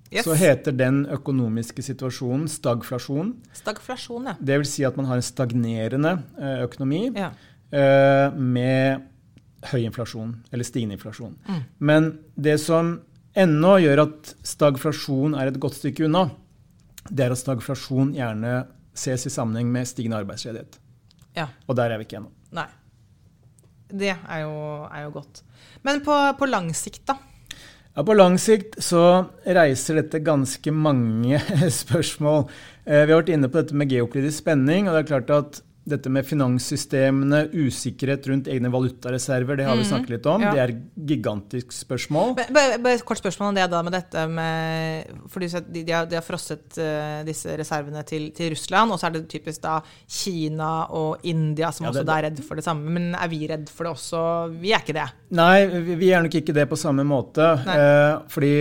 yes. så heter den økonomiske situasjonen stagflasjon. Stagflasjon, ja. Det vil si at man har en stagnerende eh, økonomi ja. Eh, med høy inflasjon, eller stigende inflasjon. Mm. Men det som ennå gjør at stagflasjon er et godt stykke unna, det er at stagflasjon gjerne ses i sammenheng med stigende arbeidsledighet. Ja. Og der er vi ikke ennå. Nei. Det er jo, er jo godt. Men på, på, lang sikt, da? Ja, På lang sikt så reiser dette ganske mange spørsmål. Eh, vi har vært inne på dette med geopolitisk spenning. og det er klart at dette med finanssystemene, usikkerhet rundt egne valutareserver, det har vi mhm. snakket litt om. Ja. Det er gigantisk spørsmål. Bare, bare et kort spørsmål om det da med dette med For de, de, har, de har, frosset uh, disse reservene til, til, Russland, og så er det typisk da Kina og India som ja, også det, er redd for det samme. Men er vi redd for det også? Vi er ikke det. Nei, vi er nok ikke det på samme måte. Uh, fordi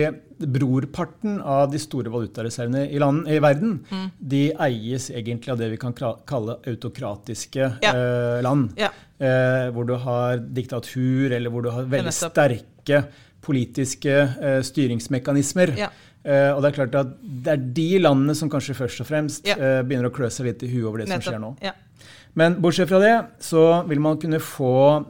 brorparten av de store valutareservene i, land, i verden, mm. de eies egentlig av det vi kan kalle autokratiske ja. eh, land. Ja. Eh, hvor du har diktatur, eller hvor du har veldig sterke politiske eh, styringsmekanismer. Ja. Eh, og det er klart at det er de landene som kanskje først og fremst eh, begynner å klø seg litt i huet over det Nettopp. som skjer nå. Men bortsett fra det så vil man kunne få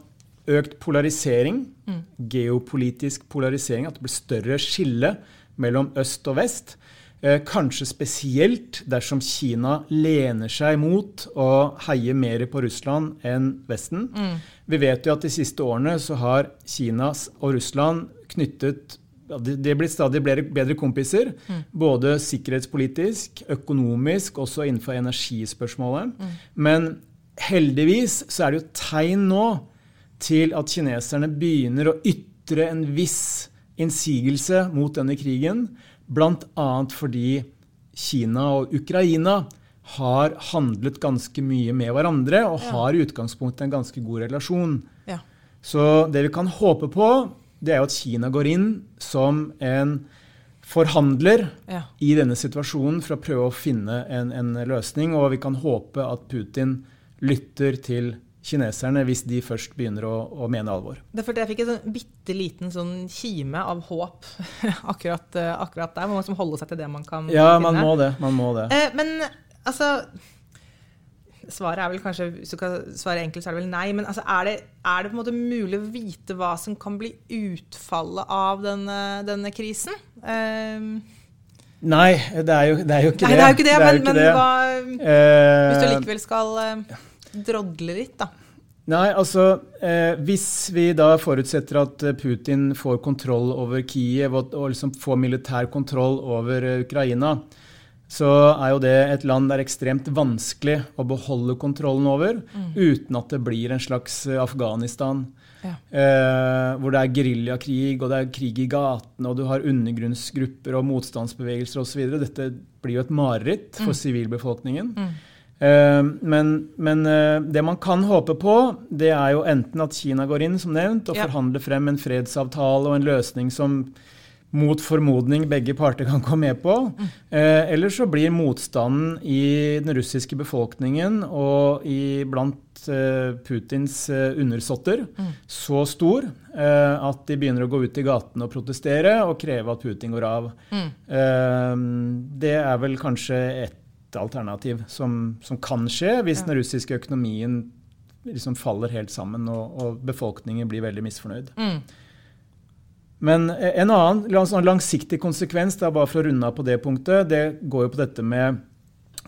økt polarisering, mm. geopolitisk polarisering, at det blir større skille mellom øst og vest. Eh, kanskje spesielt dersom Kina lener seg mot å heie mer på Russland enn Vesten. Mm. Vi vet jo at de siste årene så har Kina og Russland knyttet de er blitt stadig bedre kompiser. Mm. Både sikkerhetspolitisk, økonomisk, også innenfor energispørsmålet. Mm. Men heldigvis så er det jo tegn nå til at kineserne begynner å ytre en viss innsigelse mot denne krigen, bl.a. fordi Kina og Ukraina har handlet ganske mye med hverandre og ja. har i utgangspunktet en ganske god relasjon. Ja. Så det vi kan håpe på, det er at Kina går inn som en forhandler ja. i denne situasjonen for å prøve å finne en, en løsning. Og vi kan håpe at Putin lytter til kineserne hvis de først begynner å, å mene alvor. Det er Jeg fikk en sånn bitte liten sånn kime av håp akkurat, eh, akkurat, der. Man må liksom holde seg til det man kan ja, finne. Man må det. Man må det. Eh, men altså Svaret er vel kanskje, hvis du kan svare enkelt, så er det vel nei. Men altså, er, det, er, det, på en måte mulig å vite hva som kan bli utfallet av denne, denne krisen? Uh, nei, det er jo, det er jo ikke nei, det. det er jo ikke det, men, ikke men det. Hva, uh, hvis du likevel skal drodle litt, da. Nei, altså eh, Hvis vi da forutsetter at Putin får kontroll over Kiev og, og liksom får militær kontroll over Ukraina, så er jo det et land det er ekstremt vanskelig å beholde kontrollen over mm. uten at det blir en slags eh, Afghanistan. Ja. Eh, hvor det er geriljakrig, og det er krig i gatene, og du har undergrunnsgrupper og motstandsbevegelser osv. Dette blir jo et mareritt for mm. sivilbefolkningen. Mm. Eh, men, men eh, det man kan håpe på, det er jo enten at Kina går inn, som nevnt, og ja. forhandler frem en fredsavtale og en løsning som mot formodning begge parter kan komme med på. Eh, eller så blir motstanden i den russiske befolkningen og i blant eh, Putins eh, undersåtter mm. så stor at de begynner å gå ut i gatene og protestere og kreve at Putin går av. Mm. Eh, det er vel kanskje et alternativ som, som kan skje hvis den russiske økonomien liksom faller helt sammen og, og befolkningen blir veldig misfornøyd. Mm. Men en annen langsiktig konsekvens, da, bare for å runde av på det punktet, det går jo på dette med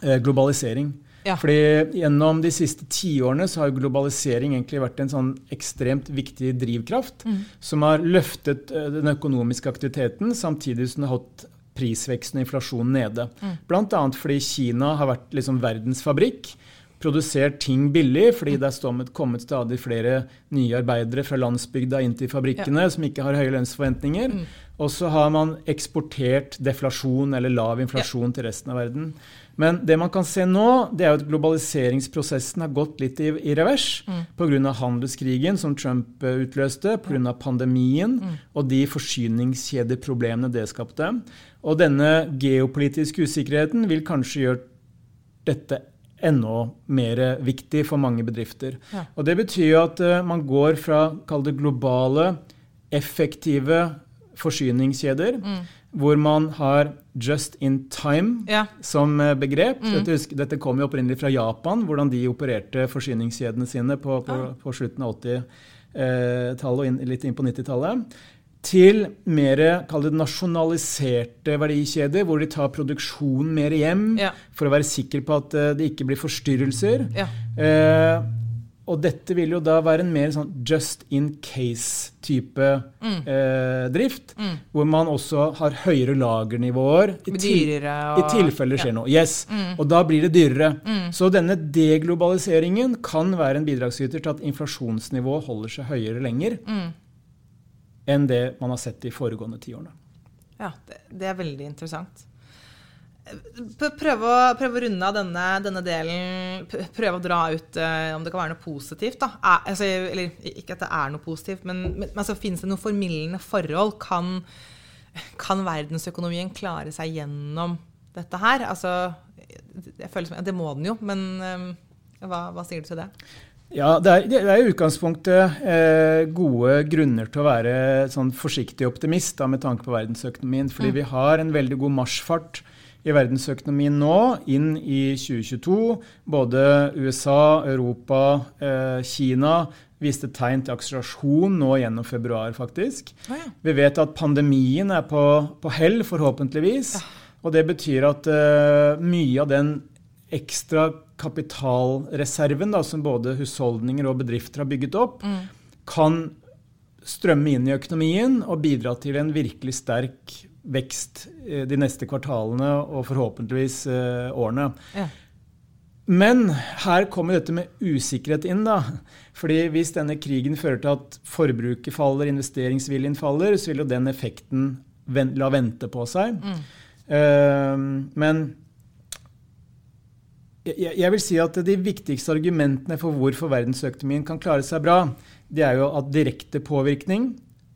eh, globalisering. Ja. Fordi Gjennom de siste tiårene så har globalisering egentlig vært en sånn ekstremt viktig drivkraft mm. som har løftet eh, den økonomiske aktiviteten, samtidig som det har holdt prisveksten og inflasjonen nede. Mm. Bl.a. fordi Kina har vært liksom verdens fabrikk produsert ting billig, fordi det er kommet stadig flere nye arbeidere fra landsbygda inn til fabrikkene ja. som ikke har høye lønnsforventninger. Mm. Og så har man eksportert deflasjon eller lav inflasjon ja. til resten av verden. Men det man kan se nå, det er jo at globaliseringsprosessen har gått litt i, i revers mm. pga. handelskrigen som Trump uh, utløste, pga. pandemien mm. og de forsyningskjedeproblemene det skapte. Og denne geopolitiske usikkerheten vil kanskje gjøre dette enda mer viktig for mange bedrifter. Ja. Og Det betyr jo at uh, man går fra kall det globale, effektive forsyningskjeder, mm. hvor man har just in time ja. som eh, begrep. Mm. Dette, dette kom jo opprinnelig fra Japan, hvordan de opererte forsyningskjedene sine på, på, ja. på slutten av 80-tallet eh, og inn, litt inn på 90-tallet til mer nasjonaliserte verdikjeder, hvor de tar produksjonen mer hjem ja. for å være sikker på at uh, det ikke blir forstyrrelser. Ja. Uh, og dette vil jo da være en mer sånn just in case-type mm. eh, drift, mm. hvor man også har høyere lagernivåer i, og, i tilfelle det skjer ja. noe. Yes, mm. Og da blir det dyrere. Mm. Så denne deglobaliseringen kan være en bidragsyter til at inflasjonsnivået holder seg høyere lenger. Mm enn det man har sett de foregående tiårene. Ja, det, det, er veldig interessant. Prøve å, prøv å runde av denne, denne, delen. Prøve å dra ut uh, om det kan være noe positivt. Da. Er, altså, eller ikke at det er noe positivt, men, men altså, finnes det noen formildende forhold? Kan, kan, verdensøkonomien klare seg gjennom dette her? Altså, jeg føler som, Det må den jo, men um, hva, hva sier du til det? Ja, Det er, det er i utgangspunktet eh, gode grunner til å være sånn forsiktig optimist da, med tanke på verdensøkonomien. Fordi mm. vi har en veldig god marsjfart i verdensøkonomien nå, inn i 2022. Både USA, Europa, eh, Kina viste tegn til akselerasjon nå gjennom februar, faktisk. Oh, ja. Vi vet at pandemien er på, på hell, forhåpentligvis. Ja. Og det betyr at uh, mye av den ekstra kapitalreserven da, som både husholdninger og bedrifter har bygget opp, mm. kan strømme inn i økonomien og bidra til en virkelig sterk vekst eh, de neste kvartalene og forhåpentligvis eh, årene. Ja. Men her kommer dette med usikkerhet inn. da. Fordi Hvis denne krigen fører til at forbruket faller, investeringsviljen faller, så vil jo den effekten la vente på seg. Mm. Uh, men jeg vil si at De viktigste argumentene for hvorfor verdensøkonomien kan klare seg bra, det er jo at direkte påvirkning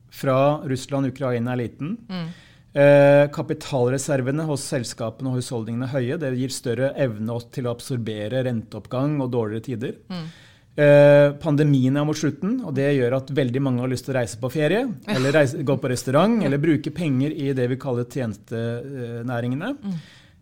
fra Russland og Ukraina er liten. Mm. Eh, kapitalreservene hos selskapene og husholdningene er høye. Det gir større evne til å absorbere renteoppgang og dårligere tider. Mm. Eh, pandemien er mot slutten, og det gjør at veldig mange har lyst til å reise på ferie. Eller reise, gå på restaurant, eller bruke penger i det vi kaller tjenestenæringene. Mm.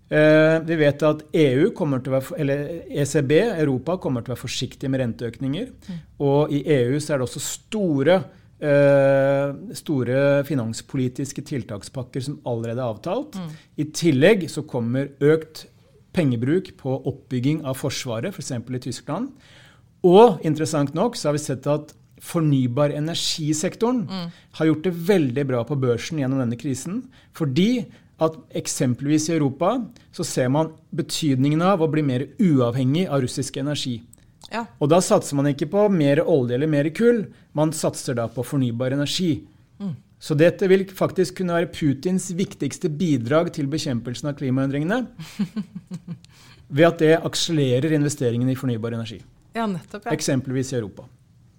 Eh, vi vet at EU være, eller ECB, Europa, kommer til å være forsiktig med renteøkninger. Mm. Og i EU så er det også store, store finanspolitiske tiltakspakker som allerede er avtalt. Mm. I tillegg så kommer økt pengebruk på oppbygging av Forsvaret, f.eks. For i Tyskland. Og interessant nok så har vi sett at fornybar energisektoren mm. har gjort det veldig bra på børsen gjennom denne krisen. Fordi at eksempelvis i Europa så ser man betydningen av å bli mer uavhengig av russisk energi. Ja. Og da satser man ikke på mer olje eller mer kull, man satser da på fornybar energi. Mm. Så dette vil faktisk kunne være Putins viktigste bidrag til bekjempelsen av klimaendringene. ved at det akselererer investeringene i fornybar energi. Ja, nettopp, ja. Eksempelvis i Europa.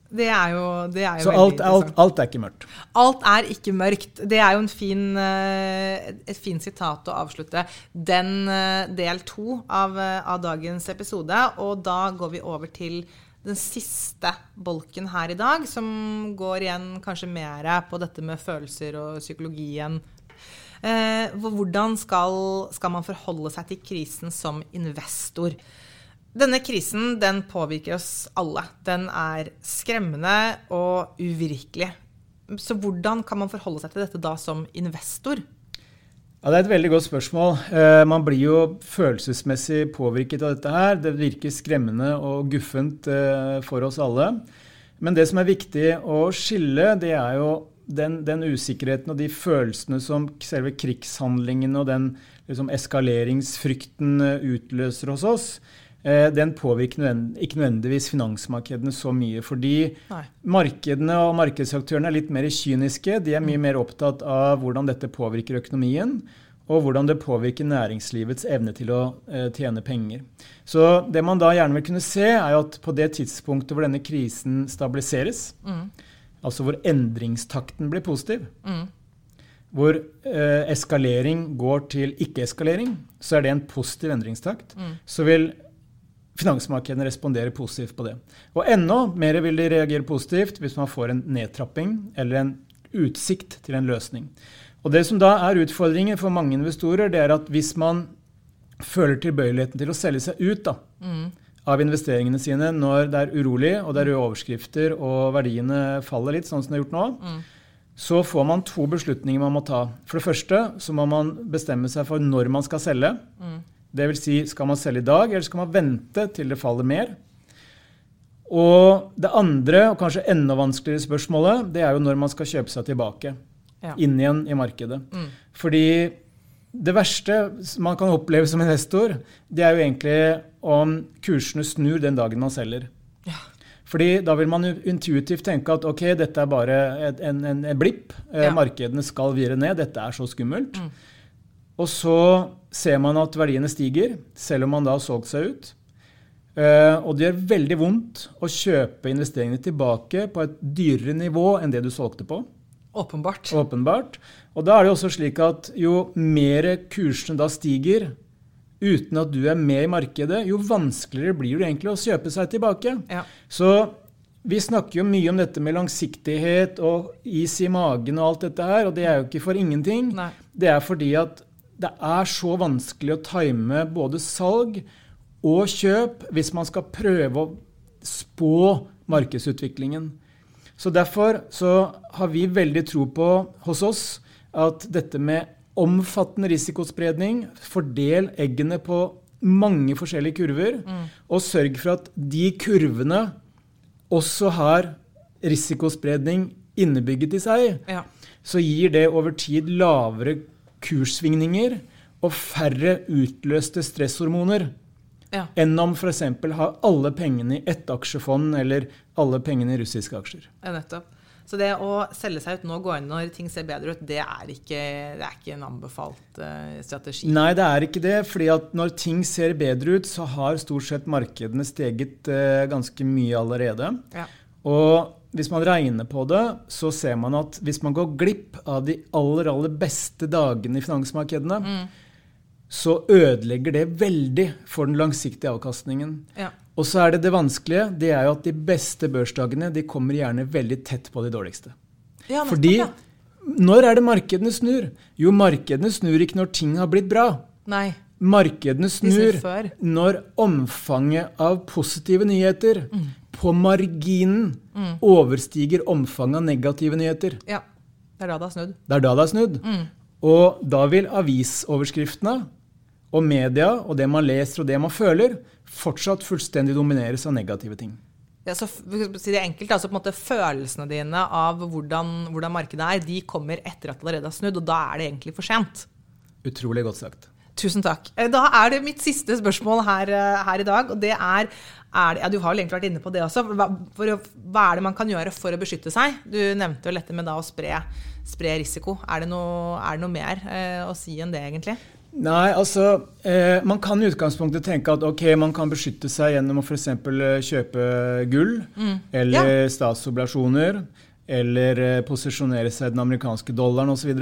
Det er jo, det er jo Så alt, alt, alt, er ikke mørkt? Alt er ikke mørkt. Det er jo fin, eh, et fint sitat å avslutte den eh, del to av, eh, av, dagens episode. Og da går vi over til den siste bolken her i dag, som går igjen kanskje mer på dette med følelser og psykologien. Eh, hvordan skal, skal man forholde seg til krisen som investor? Denne krisen den påvirker oss alle. Den er skremmende og uvirkelig. Så hvordan kan man forholde seg til dette da som investor? Ja, Det er et veldig godt spørsmål. Eh, man blir jo følelsesmessig påvirket av dette her. Det virker skremmende og guffent eh, for oss alle. Men det som er viktig å skille, det er jo den, den usikkerheten og de følelsene som selve krigshandlingene og den liksom, eskaleringsfrykten eh, utløser hos oss. Eh, den påvirker ikke nødvendigvis finansmarkedene så mye. Fordi Nei. markedene og markedsaktørene er litt mer kyniske. De er mye mm. mer opptatt av hvordan dette påvirker økonomien, og hvordan det påvirker næringslivets evne til å eh, tjene penger. Så det man da gjerne vil kunne se, er at på det tidspunktet hvor denne krisen stabiliseres, mm. altså hvor endringstakten blir positiv, mm. hvor eh, eskalering går til ikke-eskalering, så er det en positiv endringstakt. Mm. Så vil finansmarkedene responderer positivt på det. Og enda mer vil de reagere positivt hvis man får en nedtrapping eller en utsikt til en løsning. Og Det som da er utfordringen for mange investorer, det er at hvis man føler tilbøyeligheten til å selge seg ut da, mm. av investeringene sine når det er urolig og det er røde overskrifter og verdiene faller litt, sånn som det er gjort nå, mm. så får man to beslutninger man må ta. For det første så må man bestemme seg for når man skal selge. Mm. Dvs. Si, skal man selge i dag, eller skal man vente til det faller mer? Og det andre, og kanskje enda vanskeligere spørsmålet, det er jo når man skal kjøpe seg tilbake. Ja. Inn igjen i markedet. Mm. Fordi det verste man kan oppleve som investor, det er jo egentlig om kursene snur den dagen man selger. Ja. Fordi da vil man intuitivt tenke at ok, dette er bare en, en, en blipp. Eh, ja. Markedene skal vire ned. Dette er så skummelt. Mm. Og så ser man at verdiene stiger, selv om man da har solgt seg ut. Eh, og det gjør veldig vondt å kjøpe investeringene tilbake på et dyrere nivå enn det du solgte på. Åpenbart. Åpenbart. Og da er det også slik at jo mer kursene da stiger, uten at du er med i markedet, jo vanskeligere blir det egentlig å kjøpe seg tilbake. Ja. Så vi snakker jo mye om dette med langsiktighet og is i magen og alt dette her, og det er jo ikke for ingenting. Nei. Det er fordi at det er så vanskelig å time både salg og kjøp hvis man skal prøve å spå markedsutviklingen. Så Derfor så har vi veldig tro på hos oss at dette med omfattende risikospredning, fordel eggene på mange forskjellige kurver, mm. og sørg for at de kurvene også har risikospredning innebygget i seg, ja. så gir det over tid lavere kurssvingninger og færre utløste stresshormoner ja. enn om f.eks. har alle pengene i ett aksjefond eller alle pengene i russiske aksjer. Ja, nettopp. Så det å selge seg ut nå, gå inn når ting ser bedre ut, det er ikke, det er ikke en anbefalt uh, strategi? Nei, det er ikke det. fordi at når ting ser bedre ut, så har stort sett markedene steget uh, ganske mye allerede. Ja. Og hvis man regner på det, så ser man at hvis man går glipp av de aller, aller beste dagene i finansmarkedene, mm. så ødelegger det veldig for den langsiktige avkastningen. Ja. Og så er det det vanskelige. Det er jo at de beste børsdagene de kommer gjerne veldig tett på de dårligste. Ja, Fordi når er det markedene snur? Jo, markedene snur ikke når ting har blitt bra. Nei. markedene snur snur når omfanget av positive nyheter Mm. På marginen overstiger omfanget av negative nyheter. Ja. Det er da det har snudd. Det er da det er snudd. Mm. Og da vil avisoverskriftene og media og det man leser og det man føler, fortsatt fullstendig domineres av negative ting. Ja, så si det enkelt, altså på en måte Følelsene dine av hvordan, hvordan markedet er, de kommer etter at det allerede har snudd, og da er det egentlig for sent. Utrolig godt sagt. Tusen takk. Eh, Da er det mitt siste spørsmål her, eh, her i dag. og det er, er det, ja, Du har jo egentlig vært inne på det også. Hva, å- hva er det man kan gjøre for å beskytte seg? Du nevnte jo dette med da å spre, spre risiko. Er det noe, er det noe mer eh, å si enn det, egentlig? Nei, altså eh, Man kan i utgangspunktet tenke at ok, man kan beskytte seg gjennom å f.eks. kjøpe gull eller statsobligasjoner. Eller eh, posisjonere seg den amerikanske dollaren osv.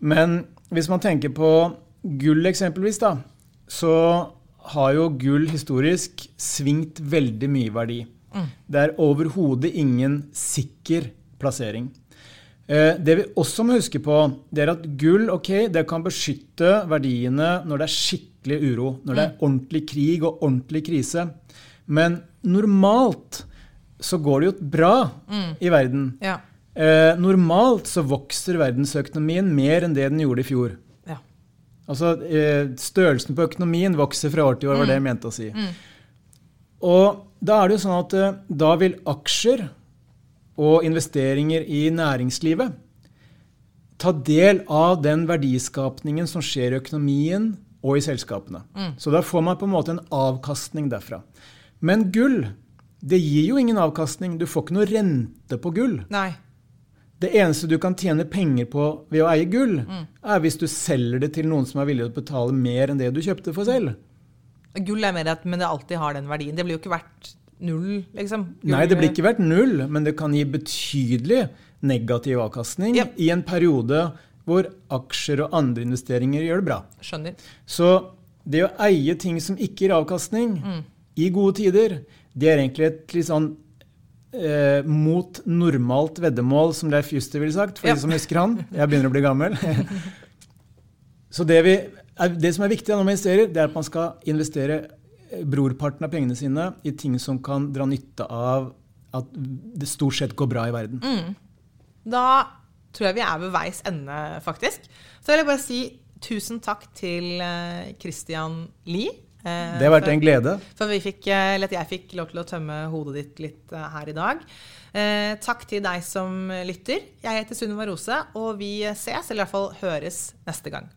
Men hvis man tenker på gull eksempelvis, da, så har jo gull historisk svingt veldig mye verdi. verdi. Det er overhodet ingen sikker plassering. Eh, Det vi også må huske på, det er at gull ok, det kan beskytte verdiene når det er skikkelig uro, når det er ordentlig krig og ordentlig krise. Men normalt så går det jo bra i verden. Ja. Eh, normalt så vokser verdensøkonomien mer enn det den gjorde i fjor. Altså eh, Størrelsen på økonomien vokser fra år til år, var det jeg mente å si. Og da er det jo sånn at eh, da vil aksjer og investeringer i næringslivet ta del av den verdiskapningen som skjer i økonomien og i selskapene. Så da får man på en måte en avkastning derfra. Men gull, det gir jo ingen avkastning. Du får ikke noe rente på gull. Nei. Det eneste du kan tjene penger på ved å eie gull, er hvis du selger det til noen som er villig til å betale mer enn det du kjøpte for selv. Gull er mer at men det alltid har den verdien. Det blir jo ikke verdt null, liksom. Gull, Nei, det blir ikke verdt null, men det kan gi betydelig negativ avkastning Yep. i en periode hvor aksjer og andre investeringer gjør det bra. Skjønner. Så det å eie ting som ikke gir avkastning i gode tider, det er egentlig et litt sånn eh, mot normalt veddemål, som Leif Juster ville sagt, for Ja. de som husker han. Jeg begynner å bli gammel. Så det, vi, det som er viktig når man investerer, det er at man skal investere eh, brorparten av pengene sine i ting som kan dra nytte av at det stort sett går bra i verden. Da tror jeg vi er ved veis ende, faktisk. Så vil jeg bare si tusen takk til eh, Christian Lie. Eh, Det har vært for- en glede. For vi fikk, eh, jeg fikk lov til å tømme hodet ditt litt eh, her i dag. Eh, takk til deg som lytter. Jeg heter Sunniva Rose, og vi ses, eller i hvert fall høres, neste gang.